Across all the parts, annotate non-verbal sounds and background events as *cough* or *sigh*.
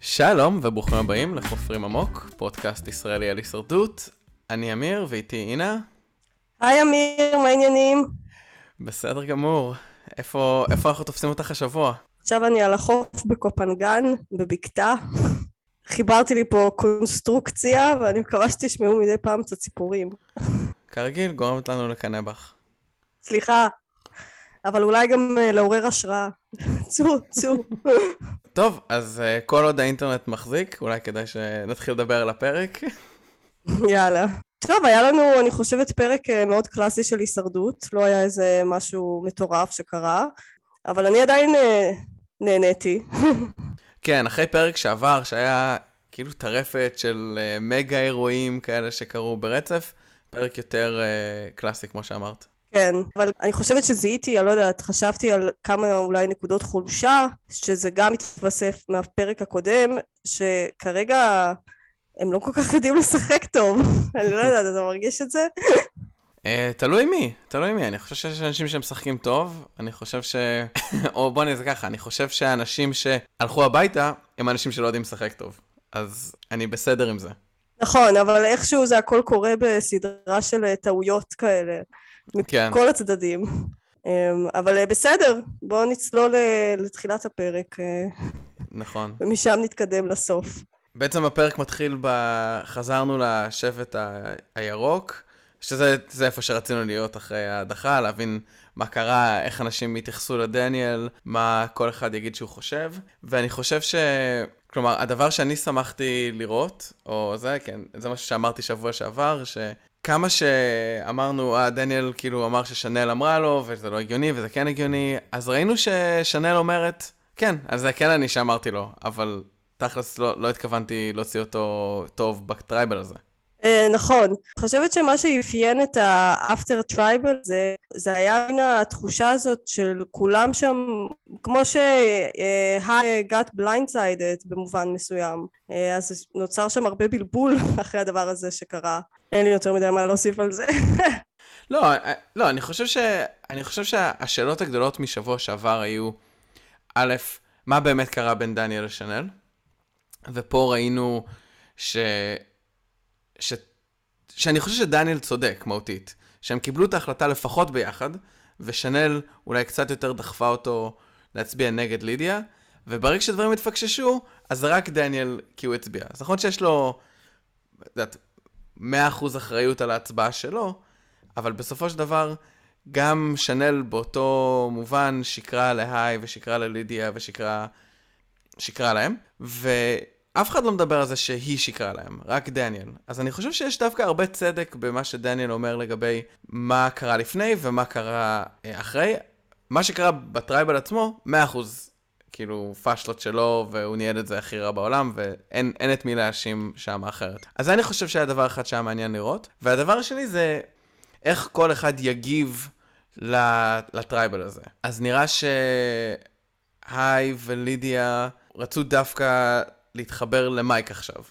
שלום וברוכים הבאים לחופרים עמוק, פודקאסט ישראלי על הישרדות. אני אמיר ואיתי אינה. היי אמיר, מה העניינים? בסדר גמור. איפה, איפה אנחנו תופסים אותך השבוע? עכשיו אני על החוף בקופנגן, בבקתה. חיברתי לי פה קונסטרוקציה, ואני מקווה שתשמעו מדי פעם את הציפורים. כרגיל, גורמת לנו לקנא בך. סליחה, אבל אולי גם uh, לעורר השראה. *laughs* צאו, צאו. טוב, אז uh, כל עוד האינטרנט מחזיק, אולי כדאי שנתחיל לדבר על הפרק. יאללה. טוב, היה לנו, אני חושבת, פרק uh, מאוד קלאסי של הישרדות. לא היה איזה משהו מטורף שקרה, אבל אני עדיין uh, נהניתי. *laughs* כן, אחרי פרק שעבר, שהיה כאילו טרפת של uh, מגה אירועים כאלה שקרו ברצף, פרק יותר uh, קלאסי, כמו שאמרת. כן, אבל אני חושבת שזיהיתי, אני לא יודעת, חשבתי על כמה אולי נקודות חולשה, שזה גם התווסף מהפרק הקודם, שכרגע הם לא כל כך יודעים לשחק טוב. *laughs* אני לא יודעת, אתה מרגיש את זה? Uh, תלוי מי, תלוי מי. אני חושב שיש אנשים שמשחקים טוב, אני חושב ש... *laughs* או בוא זה ככה, אני חושב שהאנשים שהלכו הביתה, הם אנשים שלא יודעים לשחק טוב. אז אני בסדר עם זה. נכון, אבל איכשהו זה הכל קורה בסדרה של טעויות כאלה. כן. מכל הצדדים. אמ, אבל בסדר, בואו נצלול לתחילת הפרק. אה, נכון. ומשם נתקדם לסוף. בעצם הפרק מתחיל ב... חזרנו לשבט ה... הירוק, שזה איפה שרצינו להיות אחרי ההדחה, להבין מה קרה, איך אנשים יתייחסו לדניאל, מה כל אחד יגיד שהוא חושב. ואני חושב ש... כלומר, הדבר שאני שמחתי לראות, או זה, כן, זה משהו שאמרתי שבוע שעבר, ש... כמה שאמרנו, אה, דניאל כאילו אמר ששנל אמרה לו, וזה לא הגיוני, וזה כן הגיוני, אז ראינו ששנל אומרת, כן, אז זה כן אני שאמרתי לו, אבל תכלס לא, לא התכוונתי להוציא אותו טוב בטרייבל הזה. Uh, נכון. אני חושבת שמה שאפיין את ה-after tribal זה, זה היה מן התחושה הזאת של כולם שם, כמו uh, got blindsided במובן מסוים. Uh, אז נוצר שם הרבה בלבול *laughs* אחרי הדבר הזה שקרה. אין לי יותר מדי מה להוסיף על זה. *laughs* לא, לא, אני חושב, ש... אני חושב שהשאלות הגדולות משבוע שעבר היו, א', מה באמת קרה בין דניאל לשנל? ופה ראינו ש... ש... שאני חושב שדניאל צודק, מהותית. שהם קיבלו את ההחלטה לפחות ביחד, ושנל אולי קצת יותר דחפה אותו להצביע נגד לידיה, וברגע שדברים התפקששו, אז רק דניאל כי הוא הצביע. אז נכון שיש לו, את יודעת, 100% אחריות על ההצבעה שלו, אבל בסופו של דבר, גם שנל באותו מובן שיקרה להיי ושיקרה ללידיה ושיקרה שיקרה להם, ואף אחד לא מדבר על זה שהיא שיקרה להם, רק דניאל. אז אני חושב שיש דווקא הרבה צדק במה שדניאל אומר לגבי מה קרה לפני ומה קרה אה, אחרי. מה שקרה ב tribal עצמו, 100% כאילו פאשלות שלו, והוא ניהל את זה הכי רע בעולם, ואין את מי להאשים שם אחרת. אז אני חושב שהיה דבר אחד שהיה מעניין לראות. והדבר השני זה איך כל אחד יגיב ל tribal הזה. אז נראה שהיי ולידיה רצו דווקא להתחבר למייק עכשיו.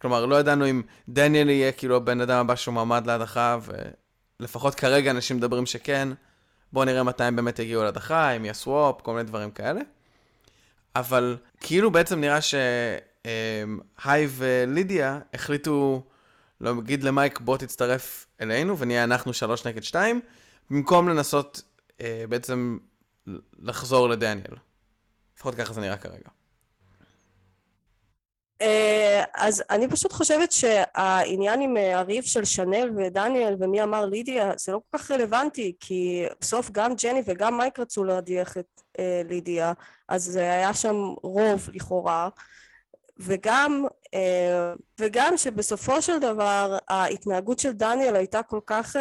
כלומר, לא ידענו אם דניאל יהיה כאילו הבן אדם הבא שהוא מעמד להדחה, ולפחות כרגע אנשים מדברים שכן. בואו נראה מתי הם באמת יגיעו להדחה, אם יהיה סוואפ, כל מיני דברים כאלה. אבל כאילו בעצם נראה שהי ולידיה החליטו להגיד למייק בוא תצטרף אלינו ונהיה אנחנו שלוש נגד שתיים, במקום לנסות אה, בעצם לחזור לדניאל. לפחות ככה זה נראה כרגע. אה, אז אני פשוט חושבת שהעניין עם אה, הריב של שנל ודניאל ומי אמר לידיה זה לא כל כך רלוונטי כי בסוף גם ג'ני וגם מייק רצו להדיח את אה, לידיה אז זה היה שם רוב לכאורה. וגם, וגם שבסופו של דבר ההתנהגות של דניאל הייתה כל כך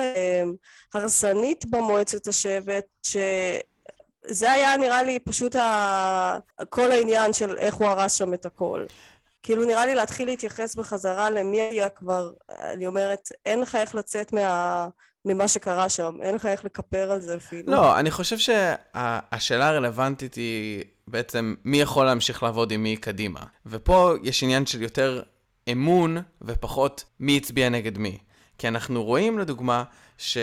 הרסנית במועצת השבט שזה היה נראה לי פשוט כל העניין של איך הוא הרס שם את הכל כאילו נראה לי להתחיל להתייחס בחזרה למי היה כבר, אני אומרת, אין לך איך לצאת מה... ממה שקרה שם, אין לך איך לכפר על זה אפילו. לא, אני חושב שהשאלה הרלוונטית היא בעצם מי יכול להמשיך לעבוד עם מי קדימה. ופה יש עניין של יותר אמון ופחות מי הצביע נגד מי. כי אנחנו רואים לדוגמה ש...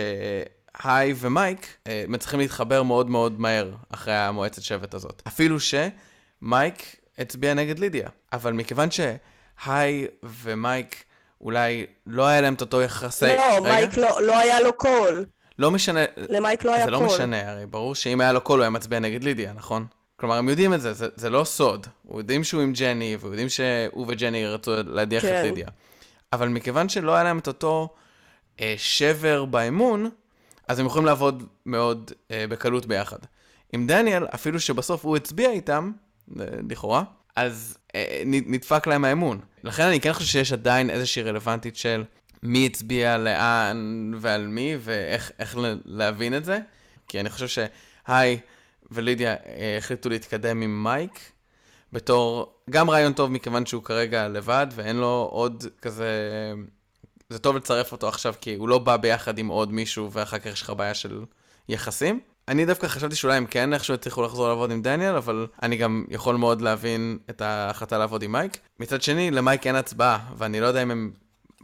היי ומייק אה, מצליחים להתחבר מאוד מאוד מהר אחרי המועצת שבט הזאת. אפילו שמייק הצביע נגד לידיה. אבל מכיוון שהי ומייק אולי לא היה להם את אותו יחסי... לא, רגע, מייק לא, לא היה לו קול. לא משנה, למייק לא היה זה קול. לא משנה, הרי ברור שאם היה לו קול הוא היה מצביע נגד לידיה, נכון? כלומר, הם יודעים את זה, זה, זה לא סוד. הם יודעים שהוא עם ג'ני, ויודעים שהוא וג'ני רצו להדיח כן. את לידיה. אבל מכיוון שלא היה להם את אותו אה, שבר באמון, אז הם יכולים לעבוד מאוד אה, בקלות ביחד. עם דניאל, אפילו שבסוף הוא הצביע איתם, לכאורה, אז אה, נדפק להם האמון. לכן אני כן חושב שיש עדיין איזושהי רלוונטית של מי הצביע לאן ועל מי, ואיך להבין את זה. כי אני חושב שהי ולידיה אה, החליטו להתקדם עם מייק, בתור גם רעיון טוב מכיוון שהוא כרגע לבד, ואין לו עוד כזה... זה טוב לצרף אותו עכשיו, כי הוא לא בא ביחד עם עוד מישהו, ואחר כך יש לך בעיה של יחסים. אני דווקא חשבתי שאולי הם כן איכשהו יצליחו לחזור לעבוד עם דניאל, אבל אני גם יכול מאוד להבין את ההחלטה לעבוד עם מייק. מצד שני, למייק אין הצבעה, ואני לא יודע אם הם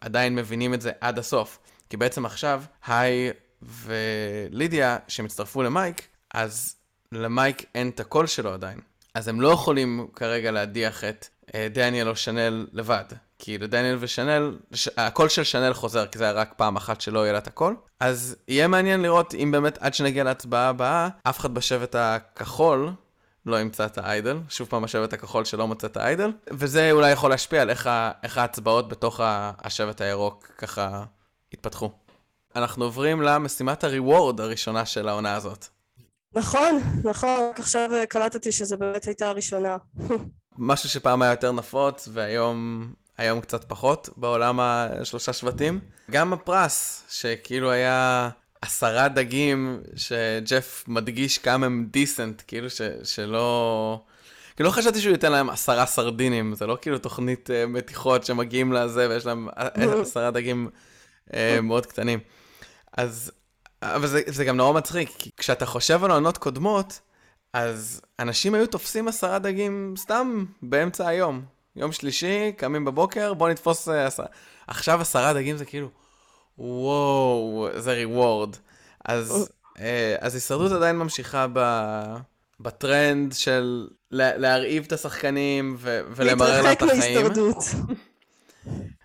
עדיין מבינים את זה עד הסוף. כי בעצם עכשיו, היי ולידיה, שהם הצטרפו למייק, אז למייק אין את הקול שלו עדיין. אז הם לא יכולים כרגע להדיח את אה, דניאל או שנל לבד. כי לדניאל ושנל, ש... הקול של שנל חוזר, כי זה היה רק פעם אחת שלא יהיה לה את הקול. אז יהיה מעניין לראות אם באמת עד שנגיע להצבעה הבאה, אף אחד בשבט הכחול לא ימצא את האיידל. שוב פעם השבט הכחול שלא מוצא את האיידל. וזה אולי יכול להשפיע על איך, ה... איך ההצבעות בתוך ה- השבט הירוק ככה יתפתחו. אנחנו עוברים למשימת הריוורד הראשונה של העונה הזאת. נכון, נכון, רק עכשיו קלטתי שזה באמת הייתה הראשונה. משהו שפעם היה יותר נפוץ, והיום היום קצת פחות בעולם השלושה שבטים. גם הפרס, שכאילו היה עשרה דגים, שג'ף מדגיש כמה הם דיסנט, כאילו ש, שלא... כאילו לא חשבתי שהוא ייתן להם עשרה סרדינים, זה לא כאילו תוכנית uh, מתיחות שמגיעים לזה ויש להם uh, *laughs* עשרה דגים uh, מאוד קטנים. אז, אבל זה, זה גם נורא מצחיק, כי כשאתה חושב על עונות קודמות, אז אנשים היו תופסים עשרה דגים סתם באמצע היום. יום שלישי, קמים בבוקר, בוא נתפוס אה, עשרה. עכשיו עשרה דגים זה כאילו, וואו, זה ריוורד. אז, אה, אז הישרדות עדיין ממשיכה ב, בטרנד של לה, להרעיב את השחקנים ו, ולמרר להם את להתרחק החיים. מההישרדות.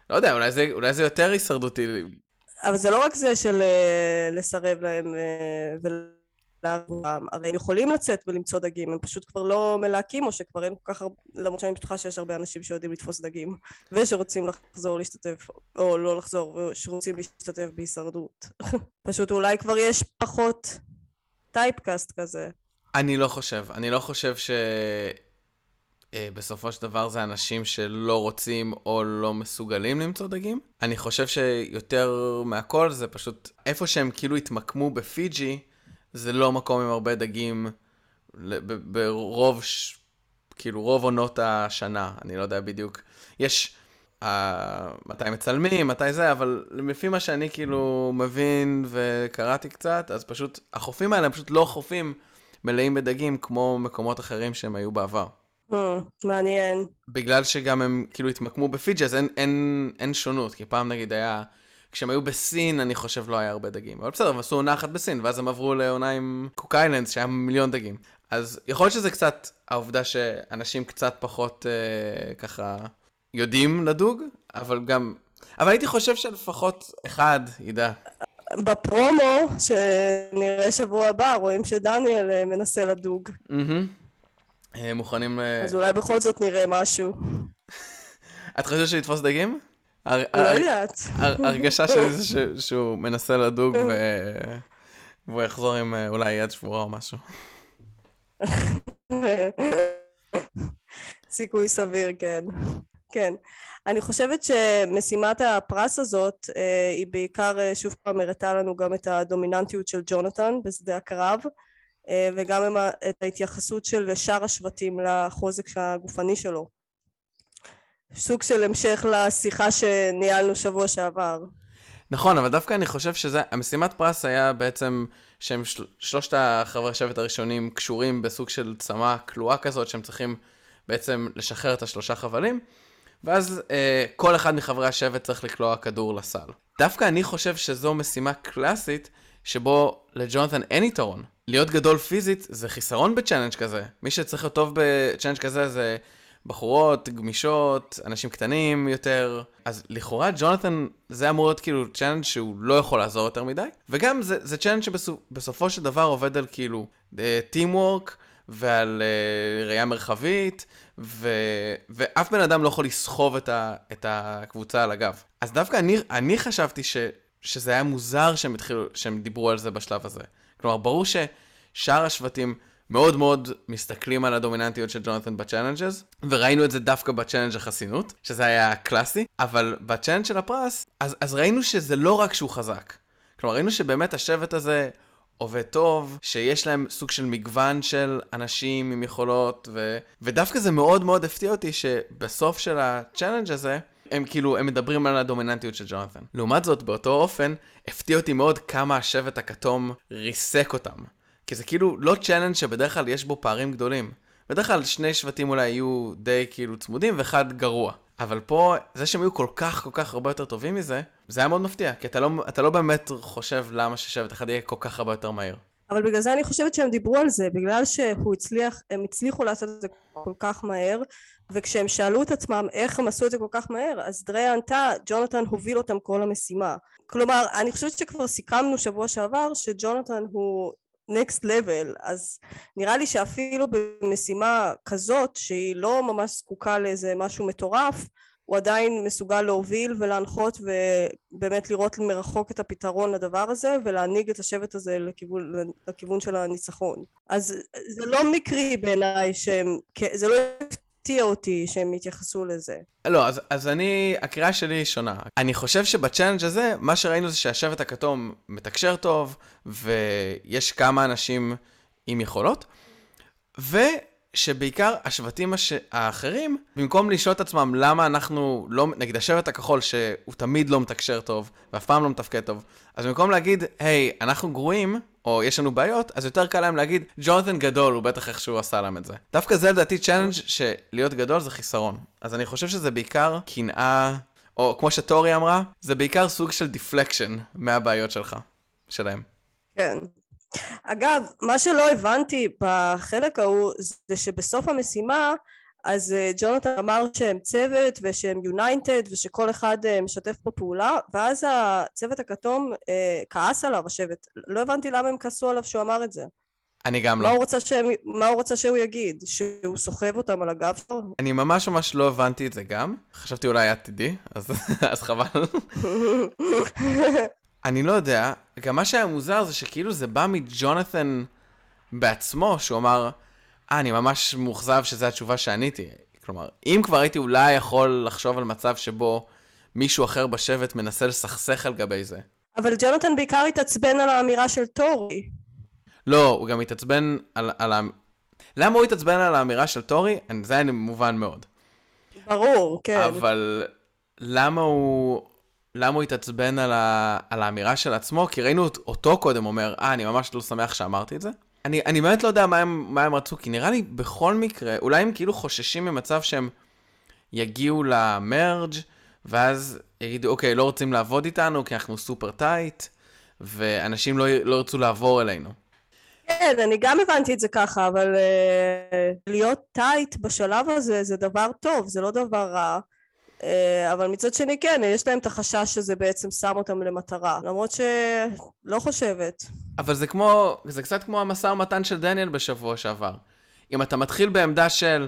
לא יודע, אולי זה, אולי זה יותר הישרדותי. אבל זה לא רק זה של אה, לסרב להם ולעבורם, הרי הם יכולים לצאת ולמצוא דגים, הם פשוט כבר לא מלהקים, או שכבר אין כל כך הרבה, למרות שאני בטוחה שיש הרבה אנשים שיודעים לתפוס דגים, *laughs* ושרוצים לחזור להשתתף, או לא לחזור, ושרוצים להשתתף בהישרדות. *laughs* פשוט אולי כבר יש פחות טייפקאסט כזה. אני לא חושב. אני לא חושב ש... אה, בסופו של דבר זה אנשים שלא רוצים או לא מסוגלים למצוא דגים. אני חושב שיותר מהכל זה פשוט איפה שהם כאילו התמקמו בפיג'י, זה לא מקום עם הרבה דגים ברוב, ש... כאילו רוב עונות השנה, אני לא יודע בדיוק. יש uh, מתי מצלמים, מתי זה, אבל לפי מה שאני כאילו מבין וקראתי קצת, אז פשוט החופים האלה הם פשוט לא חופים מלאים בדגים כמו מקומות אחרים שהם היו בעבר. Hmm, מעניין. בגלל שגם הם כאילו התמקמו בפיג'י, אז אין, אין, אין שונות, כי פעם נגיד היה, כשהם היו בסין, אני חושב לא היה הרבה דגים. אבל בסדר, הם עשו עונה אחת בסין, ואז הם עברו לעונה עם קוק איילנדס, שהיה מיליון דגים. אז יכול להיות שזה קצת העובדה שאנשים קצת פחות אה, ככה יודעים לדוג, אבל גם... אבל הייתי חושב שלפחות אחד ידע. בפרומו שנראה שבוע הבא רואים שדניאל אה, מנסה לדוג. אה, מוכנים... אה, אז אולי בכל זאת נראה משהו. *laughs* את חושבת שהוא יתפוס דגים? לא יודעת. הרגשה שלי זה שהוא מנסה לדוג והוא יחזור עם אה, אולי יד שבורה או משהו. *laughs* סיכוי סביר, כן. כן. אני חושבת שמשימת הפרס הזאת אה, היא בעיקר אה, שוב פעם הראתה לנו גם את הדומיננטיות של ג'ונתן בשדה הקרב וגם את ההתייחסות של שאר השבטים לחוזק הגופני שלו. סוג של המשך לשיחה שניהלנו שבוע שעבר. נכון, אבל דווקא אני חושב שזה, המשימת פרס היה בעצם שהם של, שלושת החברי שבט הראשונים קשורים בסוג של צמה קלועה כזאת, שהם צריכים בעצם לשחרר את השלושה חבלים, ואז אה, כל אחד מחברי השבט צריך לקלוע כדור לסל. דווקא אני חושב שזו משימה קלאסית שבו לג'ונתן אין יתרון. להיות גדול פיזית זה חיסרון ב challenge כזה. מי שצריך להיות טוב ב challenge כזה זה בחורות, גמישות, אנשים קטנים יותר. אז לכאורה ג'ונתן זה אמור להיות כאילו challenge שהוא לא יכול לעזור יותר מדי. וגם זה, זה challenge שבסופו של דבר עובד על כאילו team אה, work ועל אה, ראייה מרחבית, ו... ואף בן אדם לא יכול לסחוב את, ה... את הקבוצה על הגב. אז דווקא אני, אני חשבתי ש... שזה היה מוזר שהם, התחילו... שהם דיברו על זה בשלב הזה. כלומר, ברור ששאר השבטים מאוד מאוד מסתכלים על הדומיננטיות של ג'ונתן ב challenges, וראינו את זה דווקא ב challenge החסינות, שזה היה קלאסי, אבל ב challenge של הפרס, אז, אז ראינו שזה לא רק שהוא חזק. כלומר, ראינו שבאמת השבט הזה עובד טוב, שיש להם סוג של מגוון של אנשים עם יכולות, ו... ודווקא זה מאוד מאוד הפתיע אותי שבסוף של ה challenge הזה, הם כאילו, הם מדברים על הדומיננטיות של ג'ונתן. לעומת זאת, באותו אופן, הפתיע אותי מאוד כמה השבט הכתום ריסק אותם. כי זה כאילו לא challenge שבדרך כלל יש בו פערים גדולים. בדרך כלל שני שבטים אולי יהיו די כאילו צמודים ואחד גרוע. אבל פה, זה שהם היו כל כך כל כך הרבה יותר טובים מזה, זה היה מאוד מפתיע, כי אתה לא, אתה לא באמת חושב למה ששבט אחד יהיה כל כך הרבה יותר מהיר. אבל בגלל זה אני חושבת שהם דיברו על זה, בגלל שהוא הצליח, הם הצליחו לעשות את זה כל כך מהר, וכשהם שאלו את עצמם איך הם עשו את זה כל כך מהר, אז דריה ענתה, ג'ונתן הוביל אותם כל המשימה. כלומר, אני חושבת שכבר סיכמנו שבוע שעבר שג'ונתן הוא נקסט לבל, אז נראה לי שאפילו במשימה כזאת שהיא לא ממש זקוקה לאיזה משהו מטורף, הוא עדיין מסוגל להוביל ולהנחות ובאמת לראות מרחוק את הפתרון לדבר הזה ולהנהיג את השבט הזה לכיוון, לכיוון של הניצחון. אז זה לא מקרי בעיניי שהם, זה לא הפתיע אותי שהם יתייחסו לזה. לא, אז, אז אני, הקריאה שלי היא שונה. אני חושב שבצ'אלנג' הזה, מה שראינו זה שהשבט הכתום מתקשר טוב, ויש כמה אנשים עם יכולות, ו... שבעיקר השבטים הש... האחרים, במקום לשאול את עצמם למה אנחנו לא, נגיד השבט הכחול שהוא תמיד לא מתקשר טוב, ואף פעם לא מתפקד טוב, אז במקום להגיד, היי, היי, אנחנו גרועים, או יש לנו בעיות, אז יותר קל להם להגיד, ג'ונתן גדול, הוא בטח איכשהו עשה להם את זה. דווקא זה לדעתי challenge שלהיות גדול זה חיסרון. אז אני חושב שזה בעיקר קנאה, או כמו שטורי אמרה, זה בעיקר סוג של deflection מהבעיות שלך, שלהם. כן, אגב, מה שלא הבנתי בחלק ההוא זה שבסוף המשימה אז uh, ג'ונתן אמר שהם צוות ושהם יוניינטד ושכל אחד uh, משתף פה פעולה ואז הצוות הכתום uh, כעס עליו השבט לא הבנתי למה הם כעסו עליו שהוא אמר את זה אני גם מה לא. הוא רוצה שהם, מה הוא רוצה שהוא יגיד? שהוא סוחב אותם על הגב שלו? אני ממש ממש לא הבנתי את זה גם. חשבתי אולי את תדעי, אז, *laughs* אז חבל. *laughs* אני לא יודע, גם מה שהיה מוזר זה שכאילו זה בא מג'ונת'ן בעצמו, שהוא אמר, אה, אני ממש מאוכזב שזו התשובה שעניתי. כלומר, אם כבר הייתי אולי יכול לחשוב על מצב שבו מישהו אחר בשבט מנסה לסכסך על גבי זה. אבל ג'ונתן בעיקר התעצבן על האמירה של טורי. לא, הוא גם התעצבן על, על ה... למה הוא התעצבן על האמירה של טורי? זה היה מובן מאוד. ברור, כן. אבל למה הוא... למה הוא התעצבן על, ה... על האמירה של עצמו? כי ראינו אותו קודם אומר, אה, אני ממש לא שמח שאמרתי את זה. אני, אני באמת לא יודע מה הם, מה הם רצו, כי נראה לי בכל מקרה, אולי הם כאילו חוששים ממצב שהם יגיעו למרג' ואז יגידו, אוקיי, לא רוצים לעבוד איתנו כי אנחנו סופר טייט, ואנשים לא, לא ירצו לעבור אלינו. כן, אני גם הבנתי את זה ככה, אבל uh, להיות טייט בשלב הזה זה דבר טוב, זה לא דבר רע. אה, אבל מצד שני כן, יש להם את החשש שזה בעצם שם אותם למטרה, למרות שלא חושבת. אבל זה כמו, זה קצת כמו המשא ומתן של דניאל בשבוע שעבר. אם אתה מתחיל בעמדה של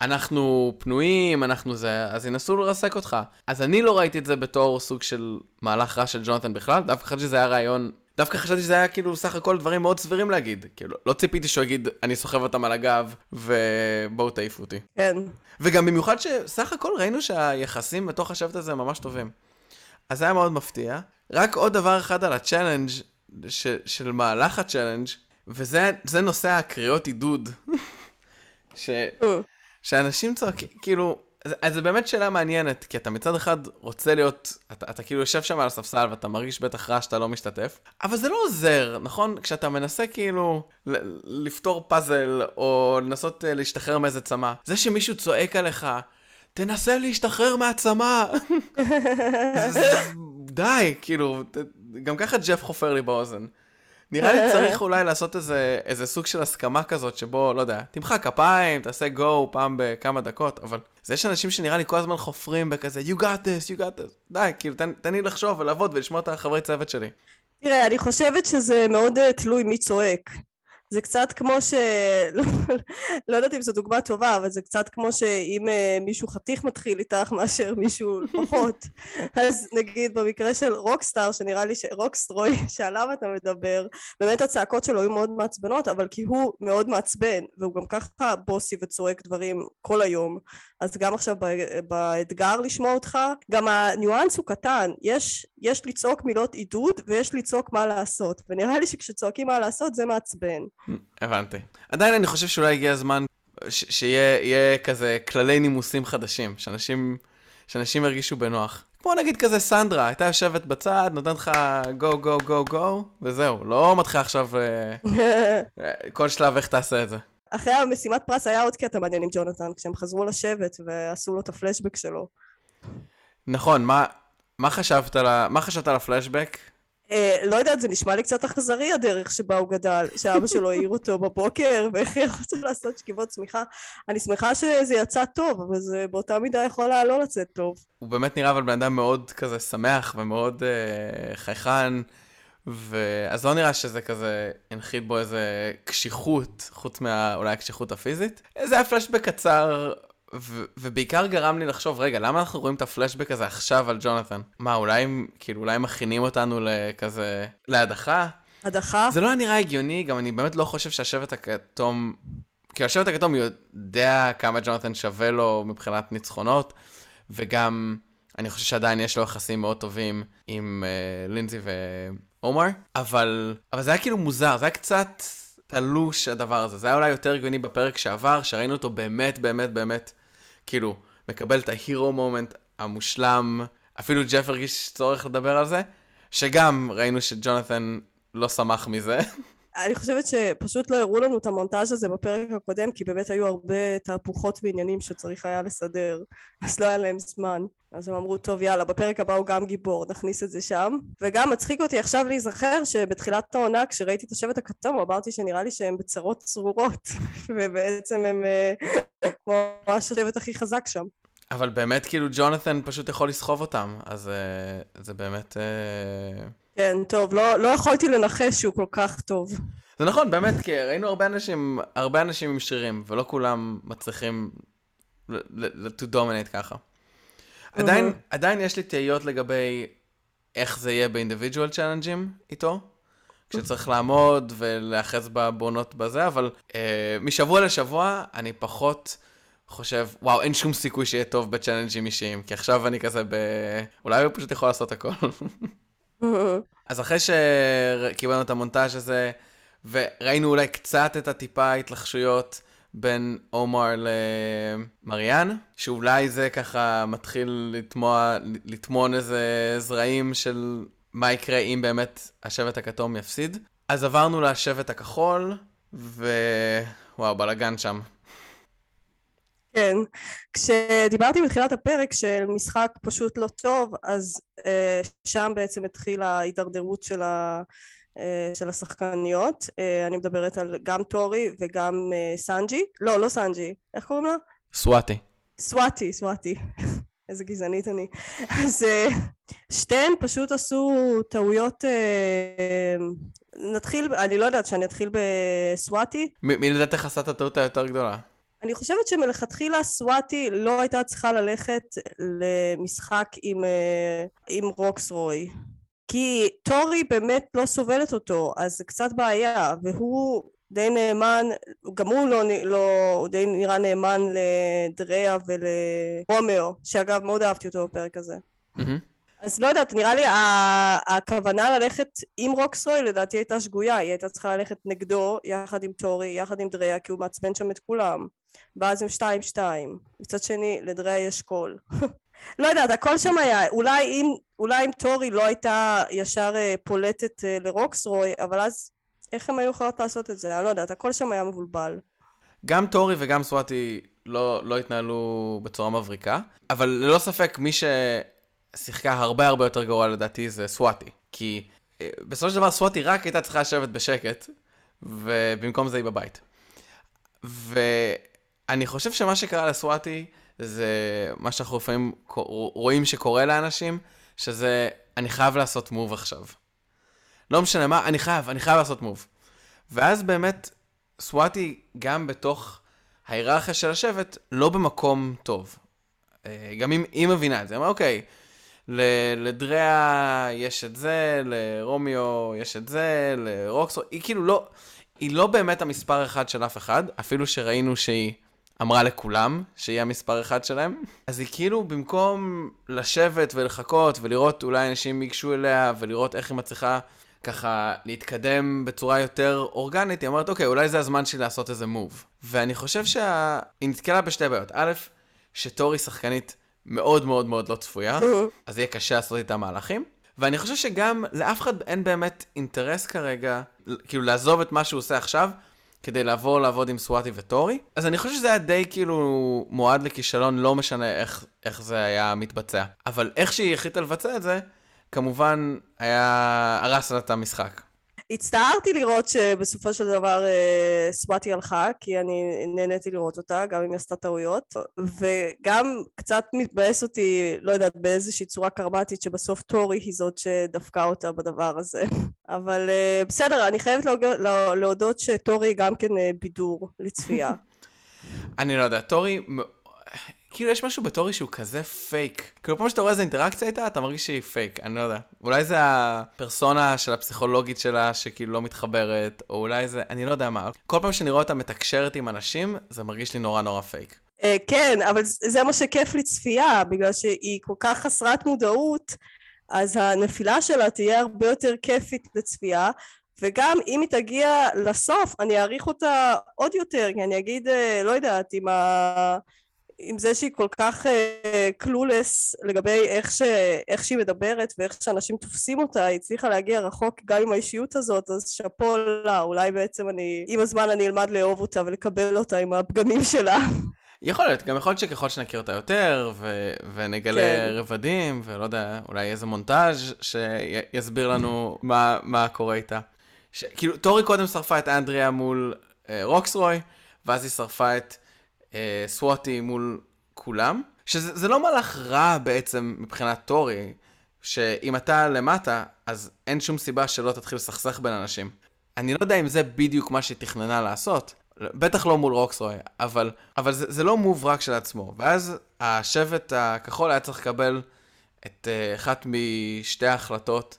אנחנו פנויים, אנחנו זה, אז ינסו לרסק אותך. אז אני לא ראיתי את זה בתור סוג של מהלך רע של ג'ונתן בכלל, דווקא חשבתי שזה היה רעיון דווקא חשבתי שזה היה כאילו סך הכל דברים מאוד סבירים להגיד. כאילו, לא ציפיתי שהוא יגיד, אני סוחב אותם על הגב, ובואו תעיפו אותי. כן. וגם במיוחד שסך הכל ראינו שהיחסים בתוך השבט הזה ממש טובים. אז זה היה מאוד מפתיע. רק עוד דבר אחד על ה challenge ש, של מהלך ה challenge, וזה נושא הקריאות עידוד. *laughs* ש. שאנשים צועקים, כאילו, אז זו באמת שאלה מעניינת, כי אתה מצד אחד רוצה להיות, אתה, אתה כאילו יושב שם על הספסל ואתה מרגיש בטח רע שאתה לא משתתף, אבל זה לא עוזר, נכון? כשאתה מנסה כאילו לפתור פאזל, או לנסות uh, להשתחרר מאיזה צמא, זה שמישהו צועק עליך, תנסה להשתחרר מהצמא. *laughs* די, כאילו, גם ככה ג'ף חופר לי באוזן. נראה לי *laughs* צריך אולי לעשות איזה, איזה סוג של הסכמה כזאת, שבו, לא יודע, תמחא כפיים, תעשה גו פעם בכמה דקות, אבל זה יש אנשים שנראה לי כל הזמן חופרים בכזה, you got this, you got this. די, כאילו, תן, תן לי לחשוב ולעבוד ולשמוע את החברי צוות שלי. תראה, אני חושבת שזה מאוד אה, תלוי מי צועק. זה קצת כמו ש... *laughs* לא יודעת אם זו דוגמה טובה, אבל זה קצת כמו שאם uh, מישהו חתיך מתחיל איתך מאשר מישהו *laughs* פחות. אז נגיד במקרה של רוקסטאר, שנראה לי שרוקסטרוי, *laughs* שעליו אתה מדבר, באמת הצעקות שלו היו מאוד מעצבנות, אבל כי הוא מאוד מעצבן, והוא גם ככה בוסי וצועק דברים כל היום. אז גם עכשיו באתגר לשמוע אותך, גם הניואנס הוא קטן, יש, יש לצעוק מילות עידוד ויש לצעוק מה לעשות, ונראה לי שכשצועקים מה לעשות זה מעצבן. הבנתי. עדיין אני חושב שאולי הגיע הזמן שיהיה כזה כללי נימוסים חדשים, שאנשים, שאנשים ירגישו בנוח. כמו נגיד כזה סנדרה, הייתה יושבת בצד, נותנת לך גו גו גו גו, וזהו, לא מתחילה עכשיו *laughs* אה, כל שלב איך תעשה את זה. אחרי המשימת פרס היה עוד קטע מעניין עם ג'ונתן, כשהם חזרו לשבת ועשו לו את הפלשבק שלו. נכון, מה, מה חשבת על, מה חשבת על הפלשבק? אה, לא יודעת, זה נשמע לי קצת אכזרי הדרך שבה הוא גדל, שאבא שלו העיר אותו *laughs* בבוקר והכריח אותו לעשות שכיבות צמיחה. אני שמחה שזה יצא טוב, אבל זה באותה מידה יכול היה לא לצאת טוב. הוא באמת נראה אבל בן אדם מאוד כזה שמח ומאוד אה, חייכן. ואז לא נראה שזה כזה הנחית בו איזה קשיחות, חוץ מאולי הקשיחות הפיזית. זה היה פלשבק קצר, ו- ובעיקר גרם לי לחשוב, רגע, למה אנחנו רואים את הפלשבק הזה עכשיו על ג'ונתן? מה, אולי, כאילו, אולי מכינים אותנו לכזה, להדחה? הדחה? זה לא היה נראה הגיוני, גם אני באמת לא חושב שהשבט הכתום, כי השבט הכתום יודע כמה ג'ונתן שווה לו מבחינת ניצחונות, וגם... אני חושב שעדיין יש לו יחסים מאוד טובים עם uh, לינזי ועומר, אבל, אבל זה היה כאילו מוזר, זה היה קצת תלוש הדבר הזה. זה היה אולי יותר הגיוני בפרק שעבר, שראינו אותו באמת, באמת, באמת, כאילו, מקבל את ההירו מומנט המושלם. אפילו ג'ף הרגיש צורך לדבר על זה, שגם ראינו שג'ונתן לא שמח מזה. *laughs* אני חושבת שפשוט לא הראו לנו את המונטאז' הזה בפרק הקודם, כי באמת היו הרבה תהפוכות ועניינים שצריך היה לסדר, אז לא היה להם זמן. אז הם אמרו, טוב, יאללה, בפרק הבא הוא גם גיבור, נכניס את זה שם. וגם מצחיק אותי עכשיו להיזכר שבתחילת העונה, כשראיתי את השבט הכתום, אמרתי שנראה לי שהם בצרות צרורות, *laughs* ובעצם הם אה, כמו השבט הכי חזק שם. אבל באמת, כאילו, ג'ונתן פשוט יכול לסחוב אותם, אז uh, זה באמת... כן, טוב, לא, לא יכולתי לנחש שהוא כל כך טוב. זה נכון, באמת, כי ראינו הרבה אנשים, הרבה אנשים עם שירים, ולא כולם מצליחים to dominate ככה. עדיין, עדיין יש לי תהיות לגבי איך זה יהיה באינדיבידואל צ'אלנג'ים איתו, כשצריך לעמוד ולהאחז בבונות בזה, אבל אה, משבוע לשבוע אני פחות חושב, וואו, אין שום סיכוי שיהיה טוב בצ'אלנג'ים אישיים, כי עכשיו אני כזה ב... אולי הוא פשוט יכול לעשות הכל. *laughs* אז אחרי שקיבלנו את המונטאז' הזה, וראינו אולי קצת את הטיפה התלחשויות בין עומר למריאן, שאולי זה ככה מתחיל לטמוע, לטמון איזה זרעים של מה יקרה אם באמת השבט הכתום יפסיד. אז עברנו לשבט הכחול, ווואו, בלאגן שם. כן, כשדיברתי בתחילת הפרק של משחק פשוט לא טוב, אז אה, שם בעצם התחילה ההידרדרות של ה... אה, של השחקניות, אה, אני מדברת על גם טורי וגם אה, סנג'י, לא, לא סנג'י, איך קוראים לה? סוואטי. סוואטי, סוואטי. *laughs* איזה גזענית אני. אז שתיהן פשוט עשו טעויות, נתחיל, אני לא יודעת שאני אתחיל בסוואטי. מי לדעתך עשה את הטעות היותר גדולה? אני חושבת שמלכתחילה סוואטי לא הייתה צריכה ללכת למשחק עם, עם רוקסרוי. כי טורי באמת לא סובלת אותו, אז זה קצת בעיה, והוא די נאמן, גם הוא לא, לא הוא די נראה נאמן לדריה ולרומאו, שאגב מאוד אהבתי אותו בפרק הזה. Mm-hmm. אז לא יודעת, נראה לי הכוונה ללכת עם רוקסרוי לדעתי הייתה שגויה, היא הייתה צריכה ללכת נגדו, יחד עם טורי, יחד עם דריה, כי הוא מעצבן שם את כולם. ואז הם שתיים שתיים. מצד שני, לדריה יש קול. *laughs* לא יודעת, הכל שם היה, אולי אם, אולי אם טורי לא הייתה ישר אה, פולטת אה, לרוקסרוי, אבל אז איך הם היו יכולות לעשות את זה? אני לא יודעת, הכל שם היה מבולבל. גם טורי וגם סואטי לא, לא התנהלו בצורה מבריקה, אבל ללא ספק מי ששיחקה הרבה הרבה יותר גרוע לדעתי זה סואטי. כי בסופו של דבר סווטי רק הייתה צריכה לשבת בשקט, ובמקום זה היא בבית. ואני חושב שמה שקרה לסווטי זה מה שאנחנו לפעמים רואים שקורה לאנשים, שזה אני חייב לעשות מוב עכשיו. לא משנה מה, אני חייב, אני חייב לעשות מוב. ואז באמת, סוואטי גם בתוך ההיררכיה של השבט, לא במקום טוב. אה, גם אם היא מבינה את זה, אומרת, אוקיי, לדריה יש את זה, לרומיו יש את זה, לרוקסו, היא כאילו לא, היא לא באמת המספר אחד של אף אחד, אפילו שראינו שהיא אמרה לכולם שהיא המספר אחד שלהם. אז היא כאילו, במקום לשבת ולחכות ולראות אולי אנשים ייגשו אליה ולראות איך היא מצליחה ככה להתקדם בצורה יותר אורגנית, היא אומרת, אוקיי, אולי זה הזמן שלי לעשות איזה מוב. ואני חושב שהיא נתקלה בשתי בעיות. א', שטורי שחקנית מאוד מאוד מאוד לא צפויה, *laughs* אז יהיה קשה לעשות איתה מהלכים. ואני חושב שגם לאף אחד אין באמת אינטרס כרגע, כאילו לעזוב את מה שהוא עושה עכשיו, כדי לעבור לעבוד עם סוואטי וטורי. אז אני חושב שזה היה די כאילו מועד לכישלון, לא משנה איך, איך זה היה מתבצע. אבל איך שהיא החליטה לבצע את זה, כמובן היה הרס לה את המשחק. הצטערתי לראות שבסופו של דבר אה, סוואטי הלכה, כי אני נהניתי לראות אותה, גם אם היא עשתה טעויות, וגם קצת מתבאס אותי, לא יודעת, באיזושהי צורה קרמטית, שבסוף טורי היא זאת שדפקה אותה בדבר הזה. *laughs* אבל אה, בסדר, אני חייבת להודות שטורי גם כן אה, בידור לצפייה. *laughs* אני לא יודע, טורי כאילו יש משהו בטורי שהוא כזה פייק. כאילו פעם שאתה רואה איזה אינטראקציה איתה, אתה מרגיש שהיא פייק, אני לא יודע. אולי זה הפרסונה של הפסיכולוגית שלה שכאילו לא מתחברת, או אולי זה, אני לא יודע מה. כל פעם שאני רואה אותה מתקשרת עם אנשים, זה מרגיש לי נורא נורא פייק. אה, כן, אבל זה מה שכיף לצפייה, בגלל שהיא כל כך חסרת מודעות, אז הנפילה שלה תהיה הרבה יותר כיפית לצפייה. וגם אם היא תגיע לסוף, אני אעריך אותה עוד יותר, כי אני אגיד, אה, לא יודעת, עם ה... עם זה שהיא כל כך קלולס uh, לגבי איך, ש, איך שהיא מדברת ואיך שאנשים תופסים אותה, היא הצליחה להגיע רחוק גם עם האישיות הזאת, אז שאפו לה, אולי בעצם אני, עם הזמן אני אלמד לאהוב אותה ולקבל אותה עם הפגמים שלה. יכול להיות, גם יכול להיות שככל שנכיר אותה יותר, ו- ונגלה כן. רבדים, ולא יודע, אולי איזה מונטאז' שיסביר לנו מה, מה קורה איתה. ש- כאילו, טורי קודם שרפה את אנדריה מול אה, רוקסרוי, ואז היא שרפה את אה, סוואטי מול כולם, שזה לא מהלך רע בעצם מבחינת טורי, שאם אתה למטה, אז אין שום סיבה שלא תתחיל לסכסך בין אנשים. אני לא יודע אם זה בדיוק מה שהיא תכננה לעשות, בטח לא מול רוקסרוי, אבל, אבל זה, זה לא מוב רק של עצמו. ואז השבט הכחול היה צריך לקבל את uh, אחת משתי ההחלטות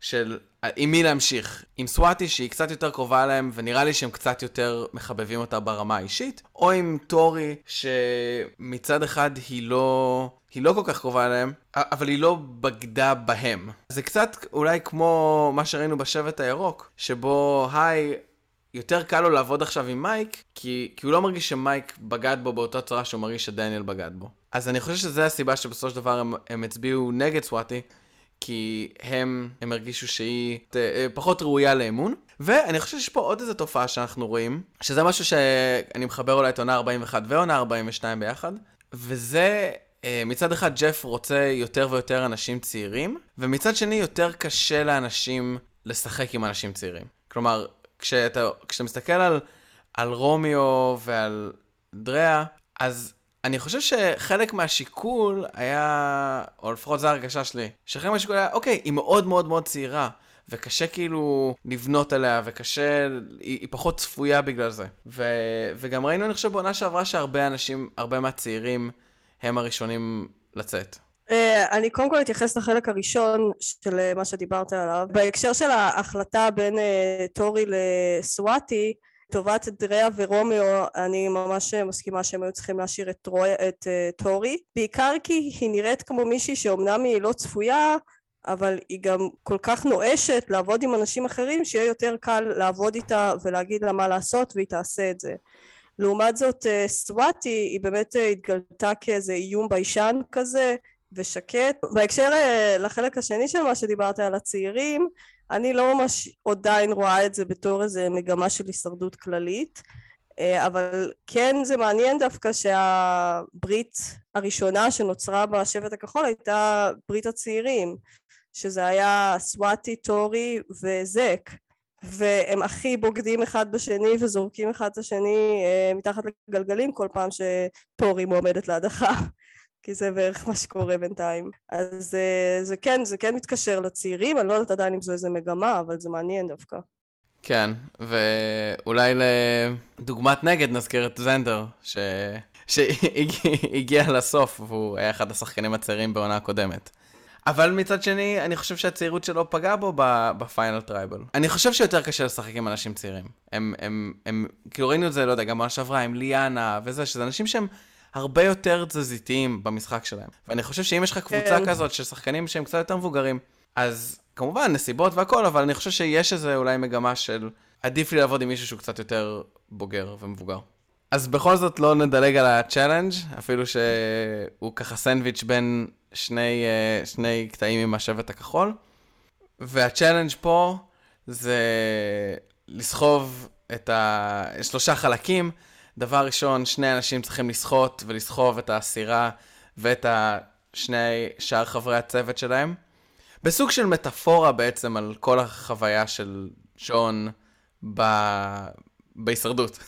של עם מי להמשיך. עם סוואטי שהיא קצת יותר קרובה אליהם, ונראה לי שהם קצת יותר מחבבים אותה ברמה האישית, או עם טורי שמצד אחד היא לא... היא לא כל כך קרובה אליהם, אבל היא לא בגדה בהם. זה קצת אולי כמו מה שראינו בשבט הירוק, שבו היי, יותר קל לו לעבוד עכשיו עם מייק, כי, כי הוא לא מרגיש שמייק בגד בו באותה צורה שהוא מרגיש שדניאל בגד בו. אז אני חושב שזו הסיבה שבסופו של דבר הם, הם הצביעו נגד סוואטי, כי הם, הם הרגישו שהיא אה, פחות ראויה לאמון. ואני חושב שיש פה עוד איזו תופעה שאנחנו רואים, שזה משהו שאני מחבר אולי את עונה 41 ועונה 42 ביחד, וזה אה, מצד אחד ג'ף רוצה יותר ויותר אנשים צעירים, ומצד שני יותר קשה לאנשים לשחק עם אנשים צעירים. כלומר, כשאתה, כשאתה מסתכל על, על רומיו ועל דריה, אז אני חושב שחלק מהשיקול היה, או לפחות זו ההרגשה שלי, שחלק מהשיקול היה, אוקיי, היא מאוד מאוד מאוד צעירה, וקשה כאילו לבנות עליה, וקשה, היא, היא פחות צפויה בגלל זה. ו, וגם ראינו, אני חושב, בעונה שעברה שהרבה אנשים, הרבה מהצעירים, הם הראשונים לצאת. אה, אני קודם כל אתייחס לחלק הראשון של מה שדיברת עליו. בהקשר של ההחלטה בין אה, טורי לסוואטי, לטובת דריה ורומיו אני ממש מסכימה שהם היו צריכים להשאיר את, רוי, את uh, טורי. בעיקר כי היא נראית כמו מישהי שאומנם היא לא צפויה אבל היא גם כל כך נואשת לעבוד עם אנשים אחרים שיהיה יותר קל לעבוד איתה ולהגיד לה מה לעשות והיא תעשה את זה. לעומת זאת uh, סוואטי היא באמת uh, התגלתה כאיזה איום ביישן כזה ושקט. בהקשר לחלק השני של מה שדיברת על הצעירים אני לא ממש עדיין רואה את זה בתור איזה מגמה של הישרדות כללית, אה, אבל כן זה מעניין דווקא שהברית הראשונה שנוצרה בשבט הכחול הייתה ברית הצעירים, שזה היה סוואטי, טורי וזק, והם הכי בוגדים אחד בשני וזורקים אחד את השני אה, מתחת לגלגלים כל פעם שטורי מועמדת להדחה. כי זה בערך מה שקורה בינתיים. אז אה, זה כן, זה כן מתקשר לצעירים, אני לא יודעת עדיין אם זו איזה מגמה, אבל זה מעניין דווקא. כן, ואולי לדוגמת נגד נזכיר את זנדר, ש... שהגיע לסוף, והוא היה אחד השחקנים הצעירים בעונה הקודמת. אבל מצד שני, אני חושב שהצעירות שלו פגעה בו ב final tribal. אני חושב שיותר קשה לשחק עם אנשים צעירים. הם, הם, הם, כאילו ראינו את זה, לא יודע, גם בעונה שעברה עם ליאנה וזה, שזה אנשים שהם הרבה יותר תזזיתיים במשחק שלהם. ואני חושב שאם יש לך קבוצה כן. כזאת של שחקנים שהם קצת יותר מבוגרים, אז כמובן, נסיבות והכל, אבל אני חושב שיש איזה אולי מגמה של עדיף לי לעבוד עם מישהו שהוא קצת יותר בוגר ומבוגר. אז בכל זאת לא נדלג על ה challenge, אפילו שהוא ככה סנדוויץ' בין שני, אה, שני קטעים עם השבט הכחול. וה challenge פה זה לסחוב את השלושה חלקים. דבר ראשון, שני אנשים צריכים לשחות ולסחוב את הסירה ואת שני שאר חברי הצוות שלהם. בסוג של מטאפורה בעצם על כל החוויה של ג'ון ב... בהישרדות.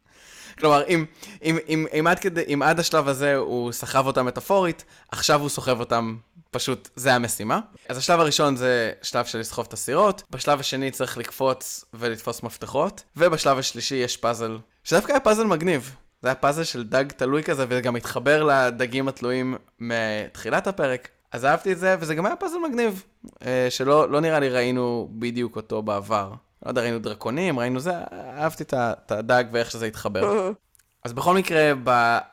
*laughs* כלומר, אם, אם, אם, אם, עד כדי, אם עד השלב הזה הוא סחב אותם מטאפורית, עכשיו הוא סוחב אותם, פשוט, זה המשימה. אז השלב הראשון זה שלב של לסחוב את הסירות, בשלב השני צריך לקפוץ ולתפוס מפתחות, ובשלב השלישי יש פאזל, שדווקא היה פאזל מגניב. זה היה פאזל של דג תלוי כזה, וזה גם התחבר לדגים התלויים מתחילת הפרק. אז אהבתי את זה, וזה גם היה פאזל מגניב, אה, שלא לא נראה לי ראינו בדיוק אותו בעבר. לא יודע, ראינו דרקונים, ראינו זה, אהבתי את הדג ואיך שזה התחבר. *laughs* אז בכל מקרה,